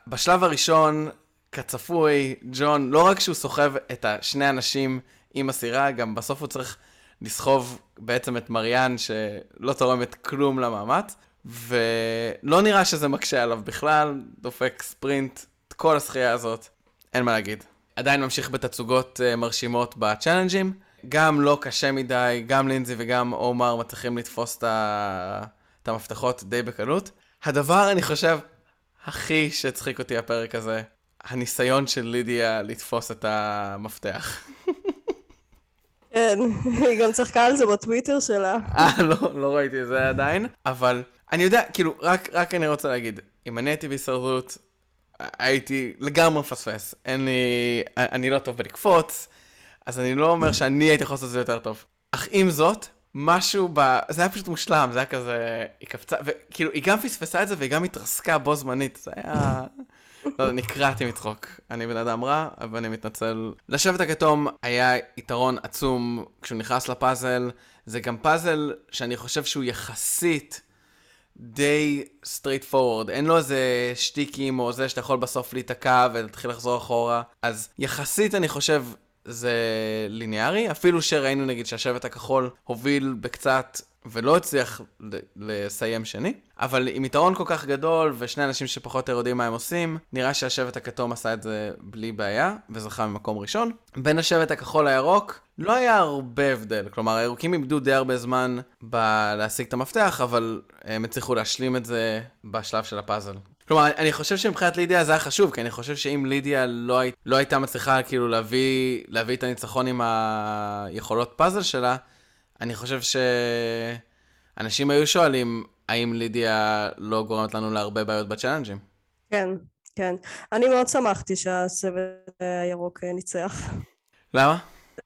בשלב הראשון, כצפוי, ג'ון, לא רק שהוא סוחב את השני אנשים עם הסירה, גם בסוף הוא צריך לסחוב בעצם את מריאן, שלא תורמת כלום למאמץ, ולא נראה שזה מקשה עליו בכלל, דופק ספרינט, את כל השחייה הזאת, אין מה להגיד. עדיין ממשיך בתצוגות uh, מרשימות בצ'אלנג'ים. גם לא קשה מדי, גם לינזי וגם עומר מצליחים לתפוס את המפתחות די בקלות. הדבר, אני חושב, הכי שהצחיק אותי הפרק הזה, הניסיון של לידיה לתפוס את המפתח. כן, היא *laughs* גם צחקה על זה בטוויטר שלה. אה, לא, לא ראיתי את זה עדיין, אבל אני יודע, כאילו, רק, רק אני רוצה להגיד, אם אני הייתי בהישרדות, הייתי לגמרי מפספס. אין לי, אני לא טוב בלקפוץ, אז אני לא אומר שאני הייתי יכול לעשות את זה יותר טוב. אך עם זאת, משהו ב... זה היה פשוט מושלם, זה היה כזה... היא קפצה, וכאילו, היא גם פספסה את זה והיא גם התרסקה בו זמנית, זה היה... לא נקרעתי מצחוק. אני בן אדם רע, אבל אני מתנצל. לשבט הכתום היה יתרון עצום כשהוא נכנס לפאזל. זה גם פאזל שאני חושב שהוא יחסית די straight forward, אין לו איזה שטיקים או זה שאתה יכול בסוף להיתקע ולהתחיל לחזור אחורה. אז יחסית אני חושב זה ליניארי, אפילו שראינו נגיד שהשבט הכחול הוביל בקצת ולא הצליח לסיים שני, אבל עם יתרון כל כך גדול ושני אנשים שפחות או יודעים מה הם עושים, נראה שהשבט הכתום עשה את זה בלי בעיה וזכה ממקום ראשון. בין השבט הכחול לירוק לא היה הרבה הבדל, כלומר הירוקים איבדו די הרבה זמן בלהשיג את המפתח, אבל הם הצליחו להשלים את זה בשלב של הפאזל. כלומר, אני חושב שמבחינת לידיה זה היה חשוב, כי אני חושב שאם לידיה לא, הי... לא הייתה מצליחה כאילו להביא, להביא את הניצחון עם היכולות פאזל שלה, אני חושב שאנשים היו שואלים, האם לידיה לא גורמת לנו להרבה בעיות בצ'אלנג'ים? כן, כן. אני מאוד שמחתי שהסבב הירוק ניצח. למה?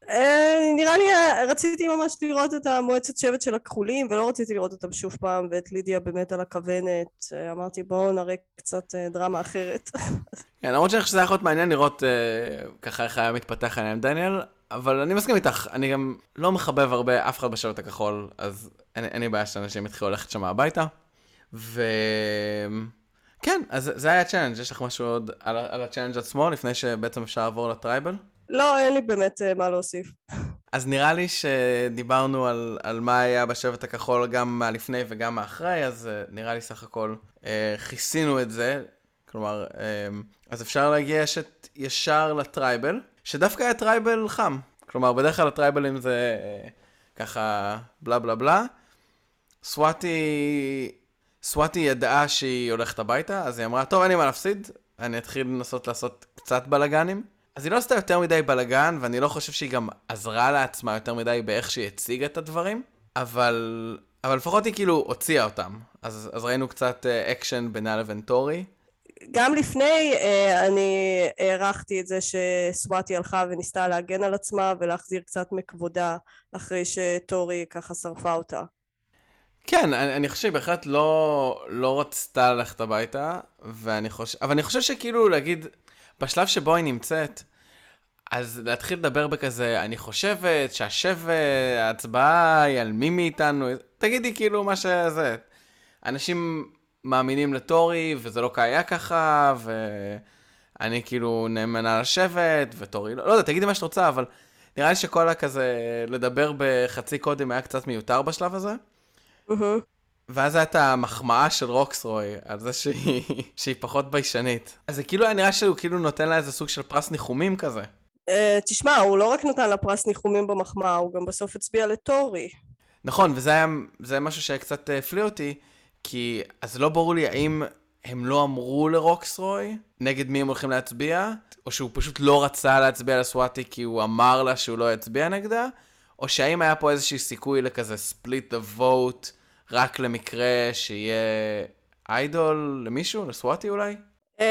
אה, נראה לי, אה, רציתי ממש לראות את המועצת שבט של הכחולים ולא רציתי לראות אותם שוב פעם ואת לידיה באמת על הכוונת אה, אמרתי בואו נראה קצת דרמה אחרת. כן, למרות שאני חושב שזה היה יכול להיות מעניין לראות ככה איך היה מתפתח עם דניאל אבל אני מסכים איתך, אני גם לא מחבב הרבה אף אחד בשבט הכחול אז אין לי בעיה שאנשים יתחילו ללכת שם הביתה ו... כן, אז זה היה ה challenge, יש לך משהו עוד על ה challenge עצמו לפני שבעצם אפשר לעבור ל tribal? לא, אין לי באמת אה, מה להוסיף. אז נראה לי שדיברנו על, על מה היה בשבט הכחול גם מהלפני וגם מאחרי, אז אה, נראה לי סך הכל אה, כיסינו את זה. כלומר, אה, אז אפשר להגיע שת, ישר ל tribal, שדווקא היה tribal חם. כלומר, בדרך כלל הטרייבלים זה אה, ככה בלה בלה בלה. סוואטי, סוואטי ידעה שהיא הולכת הביתה, אז היא אמרה, טוב, אין לי מה להפסיד, אני אתחיל לנסות לעשות קצת בלאגנים. אז היא לא עשתה יותר מדי בלאגן, ואני לא חושב שהיא גם עזרה לעצמה יותר מדי באיך שהיא הציגה את הדברים, אבל, אבל לפחות היא כאילו הוציאה אותם. אז, אז ראינו קצת אקשן בינה לבין טורי. גם לפני אה, אני הערכתי את זה שסוואטי הלכה וניסתה להגן על עצמה ולהחזיר קצת מכבודה אחרי שטורי ככה שרפה אותה. כן, אני, אני חושב שהיא בהחלט לא, לא רצתה ללכת הביתה, ואני חושב, אבל אני חושב שכאילו להגיד, בשלב שבו היא נמצאת, אז להתחיל לדבר בכזה, אני חושבת שהשבט, ההצבעה היא על מי מאיתנו, תגידי כאילו מה שזה. אנשים מאמינים לטורי, וזה לא היה ככה, ואני כאילו נאמנה לשבט, וטורי לא, לא יודע, תגידי מה שאת רוצה, אבל נראה לי שכל הכזה, לדבר בחצי קודם היה קצת מיותר בשלב הזה. ואז הייתה המחמאה של רוקסרוי על זה שהיא, *laughs* שהיא פחות ביישנית. אז זה כאילו היה נראה שהוא כאילו נותן לה איזה סוג של פרס ניחומים כזה. Uh, תשמע, הוא לא רק נתן לה פרס ניחומים במחמאה, הוא גם בסוף הצביע לטורי. נכון, וזה היה, היה משהו שקצת הפליא אותי, כי אז לא ברור לי האם הם לא אמרו לרוקסרוי נגד מי הם הולכים להצביע, או שהוא פשוט לא רצה להצביע לסוואטי כי הוא אמר לה שהוא לא יצביע נגדה, או שהאם היה פה איזשהו סיכוי לכזה split the vote רק למקרה שיהיה איידול למישהו, לסוואטי אולי? Uh,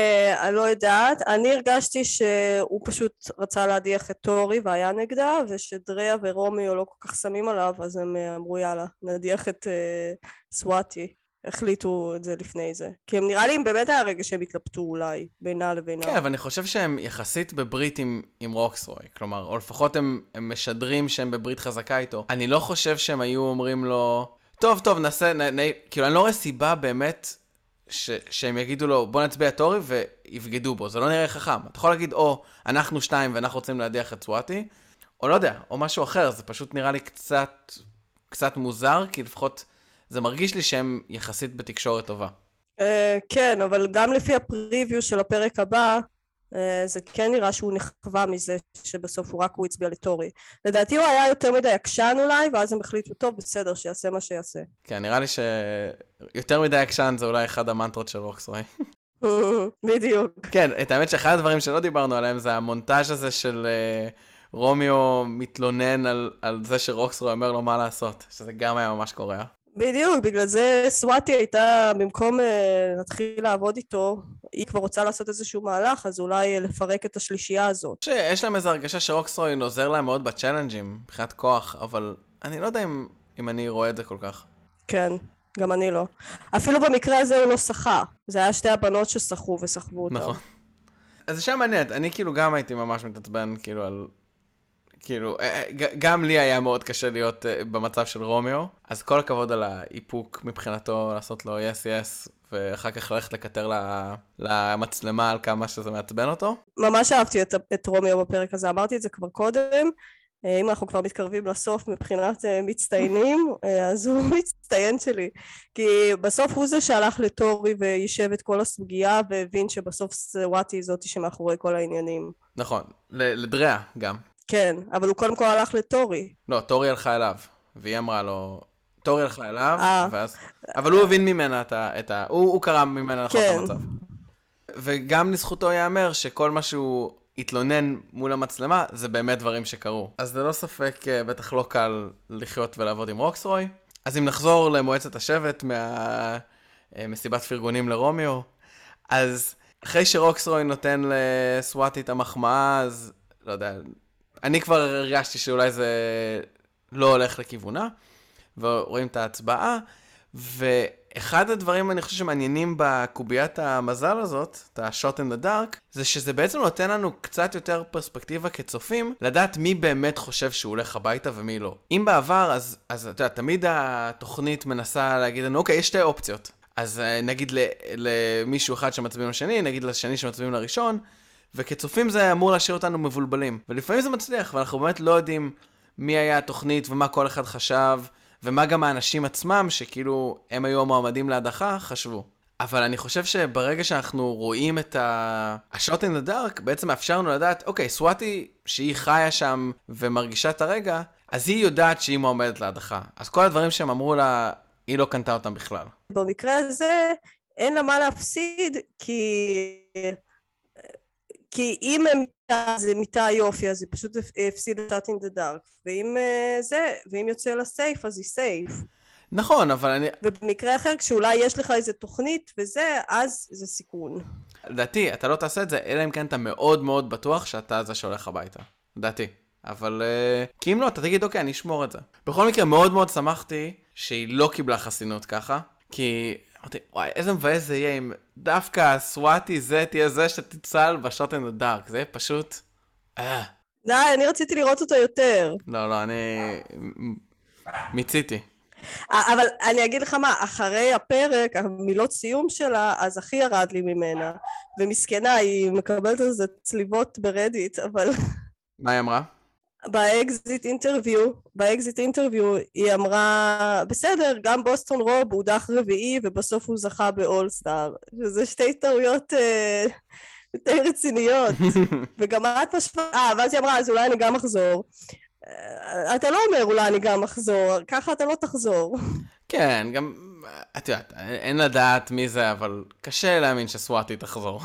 אני לא יודעת, אני הרגשתי שהוא פשוט רצה להדיח את טורי והיה נגדה ושדריה ורומיו לא כל כך שמים עליו אז הם uh, אמרו יאללה נדיח את uh, סוואטי החליטו את זה לפני זה. כי הם נראה לי הם באמת היה רגע שהם התלבטו אולי, בינה לבינה. כן, אבל אני חושב שהם יחסית בברית עם, עם רוקסרוי. כלומר, או לפחות הם, הם משדרים שהם בברית חזקה איתו. אני לא חושב שהם היו אומרים לו, טוב, טוב, נעשה, נ, נ, כאילו, אני לא רואה סיבה באמת ש, שהם יגידו לו, בוא נצביע טורי ויבגדו בו. זה לא נראה חכם. אתה יכול להגיד, או, אנחנו שניים ואנחנו רוצים להדיח את סוואטי, או לא יודע, או משהו אחר. זה פשוט נראה לי קצת, קצת מוזר, כי לפחות... זה מרגיש לי שהם יחסית בתקשורת טובה. Uh, כן, אבל גם לפי הפריוויו של הפרק הבא, זה כן נראה שהוא נכווה מזה שבסוף הוא רק הוא הצביע לטורי. לדעתי הוא היה יותר מדי עקשן אולי, ואז הם החליטו, טוב, בסדר, שיעשה מה שיעשה. כן, נראה לי שיותר מדי עקשן זה אולי אחד המנטרות של רוקסרוי. *laughs* בדיוק. כן, את האמת שאחד הדברים שלא דיברנו עליהם זה המונטאז' הזה של אה, רומיו מתלונן על, על זה שרוקסרוי אומר לו מה לעשות, שזה גם היה ממש קורע. בדיוק, בגלל זה סוואטי הייתה, במקום אה, להתחיל לעבוד איתו, היא כבר רוצה לעשות איזשהו מהלך, אז אולי לפרק את השלישייה הזאת. יש להם איזו הרגשה שרוקסרוי עוזר להם מאוד בצ'אלנג'ים, מבחינת כוח, אבל אני לא יודע אם, אם אני רואה את זה כל כך. כן, גם אני לא. אפילו במקרה הזה הוא לא שחה, זה היה שתי הבנות ששחו וסחבו אותם. נכון. אז זה שם מעניין, אני כאילו גם הייתי ממש מתעצבן כאילו על כאילו, אה, אה, גם לי היה מאוד קשה להיות אה, במצב של רומיו, אז כל הכבוד על האיפוק מבחינתו לעשות לו יס yes, יס, yes, ואחר כך ללכת לקטר למצלמה על כמה שזה מעצבן אותו. ממש אהבתי את, את רומיו בפרק הזה, אמרתי את זה כבר קודם. אם אנחנו כבר מתקרבים לסוף מבחינת מצטיינים, *laughs* אז הוא *laughs* מצטיין שלי. כי בסוף הוא זה שהלך לטורי ויישב את כל הסוגיה והבין שבסוף סוואטי זאתי שמאחורי כל העניינים. נכון, לדריה גם. כן, אבל הוא קודם כל הלך לטורי. לא, טורי הלכה אליו, והיא אמרה לו, טורי הלכה אליו, אה. ואז... אבל הוא הבין ממנה את ה... את ה... הוא, הוא קרא ממנה נכון כן. את המצב. וגם לזכותו ייאמר שכל מה שהוא התלונן מול המצלמה, זה באמת דברים שקרו. אז ללא ספק, אה, בטח לא קל לחיות ולעבוד עם רוקסרוי. אז אם נחזור למועצת השבט מהמסיבת אה, פרגונים לרומיו, אז אחרי שרוקסרוי נותן לסוואטי את המחמאה, אז לא יודע, אני כבר הרגשתי שאולי זה לא הולך לכיוונה, ורואים את ההצבעה, ואחד הדברים, אני חושב, שמעניינים בקוביית המזל הזאת, את ה-shot in the dark, זה שזה בעצם נותן לנו קצת יותר פרספקטיבה כצופים, לדעת מי באמת חושב שהוא הולך הביתה ומי לא. אם בעבר, אז, אז אתה יודע, תמיד התוכנית מנסה להגיד לנו, אוקיי, יש שתי אופציות. אז אה, נגיד למישהו אחד שמצביעים לשני, נגיד לשני שמצביעים לראשון, וכצופים זה אמור להשאיר אותנו מבולבלים. ולפעמים זה מצליח, ואנחנו באמת לא יודעים מי היה התוכנית ומה כל אחד חשב, ומה גם האנשים עצמם, שכאילו הם היו המועמדים להדחה, חשבו. אבל אני חושב שברגע שאנחנו רואים את ה-shot in the dark, בעצם מאפשר לנו לדעת, אוקיי, סוואטי, שהיא חיה שם ומרגישה את הרגע, אז היא יודעת שהיא מועמדת להדחה. אז כל הדברים שהם אמרו לה, היא לא קנתה אותם בכלל. במקרה הזה, אין לה מה להפסיד, כי כי אם הם זה מיטה יופי אז היא פשוט הפסידה את in the dark. ואם uh, זה ואם יוצא לה סייף אז היא סייף. נכון אבל אני ובמקרה אחר כשאולי יש לך איזה תוכנית וזה אז זה סיכון. לדעתי אתה לא תעשה את זה אלא אם כן אתה מאוד מאוד בטוח שאתה זה שהולך הביתה. לדעתי. אבל uh, כי אם לא אתה תגיד אוקיי אני אשמור את זה. בכל מקרה מאוד מאוד שמחתי שהיא לא קיבלה חסינות ככה כי אמרתי, וואי, איזה מבאס זה יהיה אם דווקא הסוואטי זה תהיה זה שתצל בשוט אין הדארק, זה פשוט... אה. די, אני רציתי לראות אותו יותר. לא, לא, אני... מיציתי. אבל אני אגיד לך מה, אחרי הפרק, המילות סיום שלה, אז הכי ירד לי ממנה. ומסכנה, היא מקבלת על זה צליבות ברדיט, אבל... מה היא אמרה? ב exit interview, ב exit interview היא אמרה בסדר גם בוסטון רוב הודח רביעי ובסוף הוא זכה ב All Star. שזה שתי טעויות אה, די רציניות. *laughs* וגם את משמע... אה ואז היא אמרה אז אולי אני גם אחזור. אה, אתה לא אומר אולי אני גם אחזור ככה אתה לא תחזור. כן גם את יודעת אין לדעת מי זה אבל קשה להאמין שסוואטי תחזור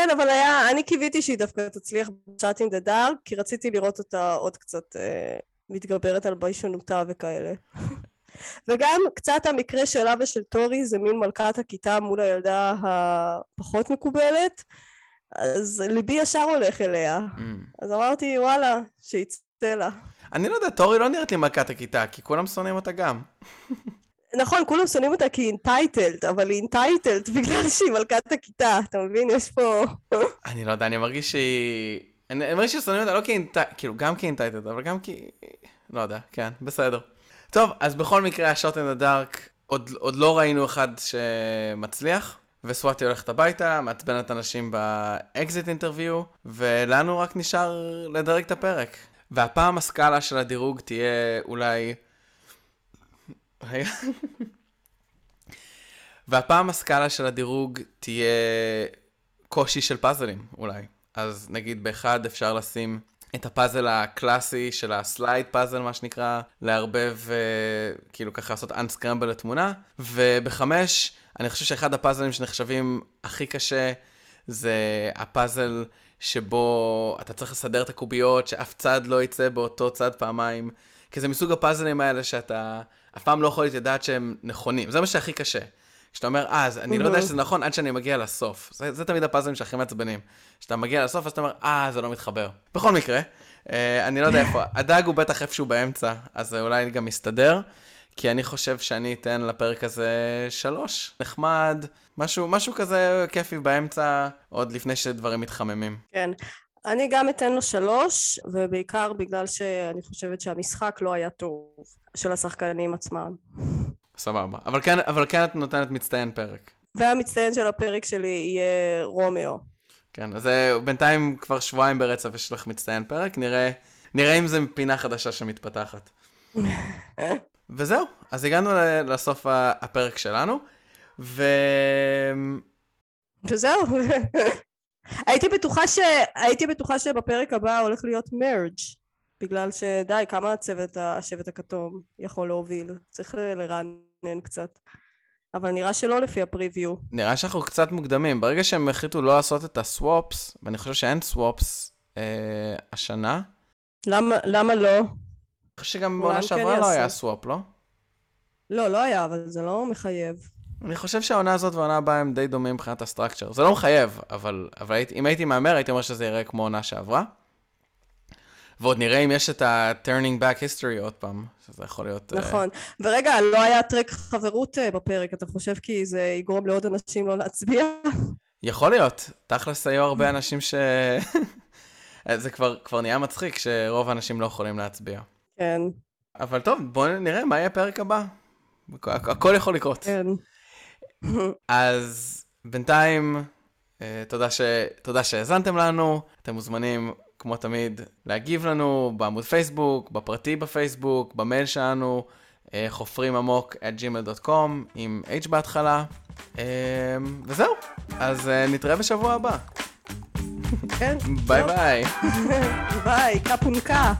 כן, אבל היה, אני קיוויתי שהיא דווקא תצליח ב shot in the dark, כי רציתי לראות אותה עוד קצת אה, מתגברת על ביישנותה וכאלה. *laughs* וגם קצת המקרה שלה ושל טורי זה מין מלכת הכיתה מול הילדה הפחות מקובלת, אז ליבי ישר הולך אליה. ממ. אז אמרתי, וואלה, שיצא לה. אני לא יודע, טורי לא נראית לי מלכת הכיתה, כי כולם שונאים אותה גם. *laughs* נכון, כולם שונאים אותה כי היא entitled, אבל היא entitled *laughs* בגלל שהיא מלכת הכיתה, אתה מבין? יש פה... אני לא יודע, אני מרגיש שהיא... אני מרגיש ששונאים אותה לא כ entitled, כאילו, גם כ entitled, אבל גם כי... לא יודע, כן, בסדר. טוב, אז בכל מקרה, ה shot in the dark, עוד, עוד לא ראינו אחד שמצליח, וסוואטי הולכת הביתה, מעצבנת אנשים ב exit interview, ולנו רק נשאר לדרג את הפרק. והפעם הסקאלה של הדירוג תהיה אולי והפעם הסקאלה של הדירוג תהיה קושי של פאזלים, אולי. אז נגיד באחד אפשר לשים את הפאזל הקלאסי של הסלייד פאזל, מה שנקרא, לערבב, uh, כאילו ככה לעשות unscramble לתמונה, ובחמש, אני חושב שאחד הפאזלים שנחשבים הכי קשה, זה הפאזל שבו אתה צריך לסדר את הקוביות, שאף צד לא יצא באותו צד פעמיים, כי זה מסוג הפאזלים האלה שאתה... אף פעם לא יכול לדעת שהם נכונים. זה מה שהכי קשה. כשאתה אומר, אה, אז אני לא יודע שזה נכון עד שאני מגיע לסוף. זה, זה תמיד הפאזלים שהכי מעצבנים. כשאתה מגיע לסוף, אז אתה אומר, אה, זה לא מתחבר. בכל מקרה, אה, אני לא יודע איפה, הדג הוא בטח איפשהו באמצע, אז זה אולי גם מסתדר, כי אני חושב שאני אתן לפרק הזה שלוש. נחמד, משהו, משהו כזה כיפי באמצע, עוד לפני שדברים מתחממים. כן. אני גם אתן לו שלוש, ובעיקר בגלל שאני חושבת שהמשחק לא היה טוב. של השחקנים עצמם. סבבה. אבל כן, אבל כן את נותנת מצטיין פרק. והמצטיין של הפרק שלי יהיה רומאו. כן, אז בינתיים כבר שבועיים ברצף יש לך מצטיין פרק, נראה, נראה אם זה פינה חדשה שמתפתחת. *laughs* וזהו, אז הגענו לסוף הפרק שלנו, ו... וזהו. *laughs* הייתי בטוחה ש... הייתי בטוחה שבפרק הבא הולך להיות merge. בגלל שדי, כמה הצוות, השבט הכתום יכול להוביל? צריך לרענן קצת. אבל נראה שלא לפי ה preview. נראה שאנחנו קצת מוקדמים. ברגע שהם החליטו לא לעשות את ה swaps, ואני חושב שאין swaps אה, השנה. למה, למה לא? אני חושב שגם בעונה כן שעברה כן לא היה swap, לא? לא, לא היה, אבל זה לא מחייב. אני חושב שהעונה הזאת והעונה הבאה הם די דומים מבחינת ה structure. זה לא מחייב, אבל, אבל אם הייתי מהמר, הייתי אומר שזה יראה כמו עונה שעברה. ועוד נראה אם יש את ה-turning back history עוד פעם, שזה יכול להיות... אה, נכון. Uh... ורגע, לא היה טרק חברות uh, בפרק, אתה חושב כי זה יגרום לעוד אנשים לא להצביע? יכול להיות. תכלס היו הרבה אנשים ש... *laughs* זה כבר, כבר נהיה מצחיק שרוב האנשים לא יכולים להצביע. כן. אבל טוב, בואו נראה מה יהיה הפרק הבא. הכל יכול לקרות. כן. אז בינתיים, תודה, ש... תודה שהאזנתם לנו, אתם מוזמנים כמו תמיד, להגיב לנו בעמוד פייסבוק, בפרטי בפייסבוק, במייל שלנו, אה, חופרים עמוק at gmail.com עם h בהתחלה. אה, וזהו, אז אה, נתראה בשבוע הבא. כן. ביי ביי. *laughs* ביי, קפונקה.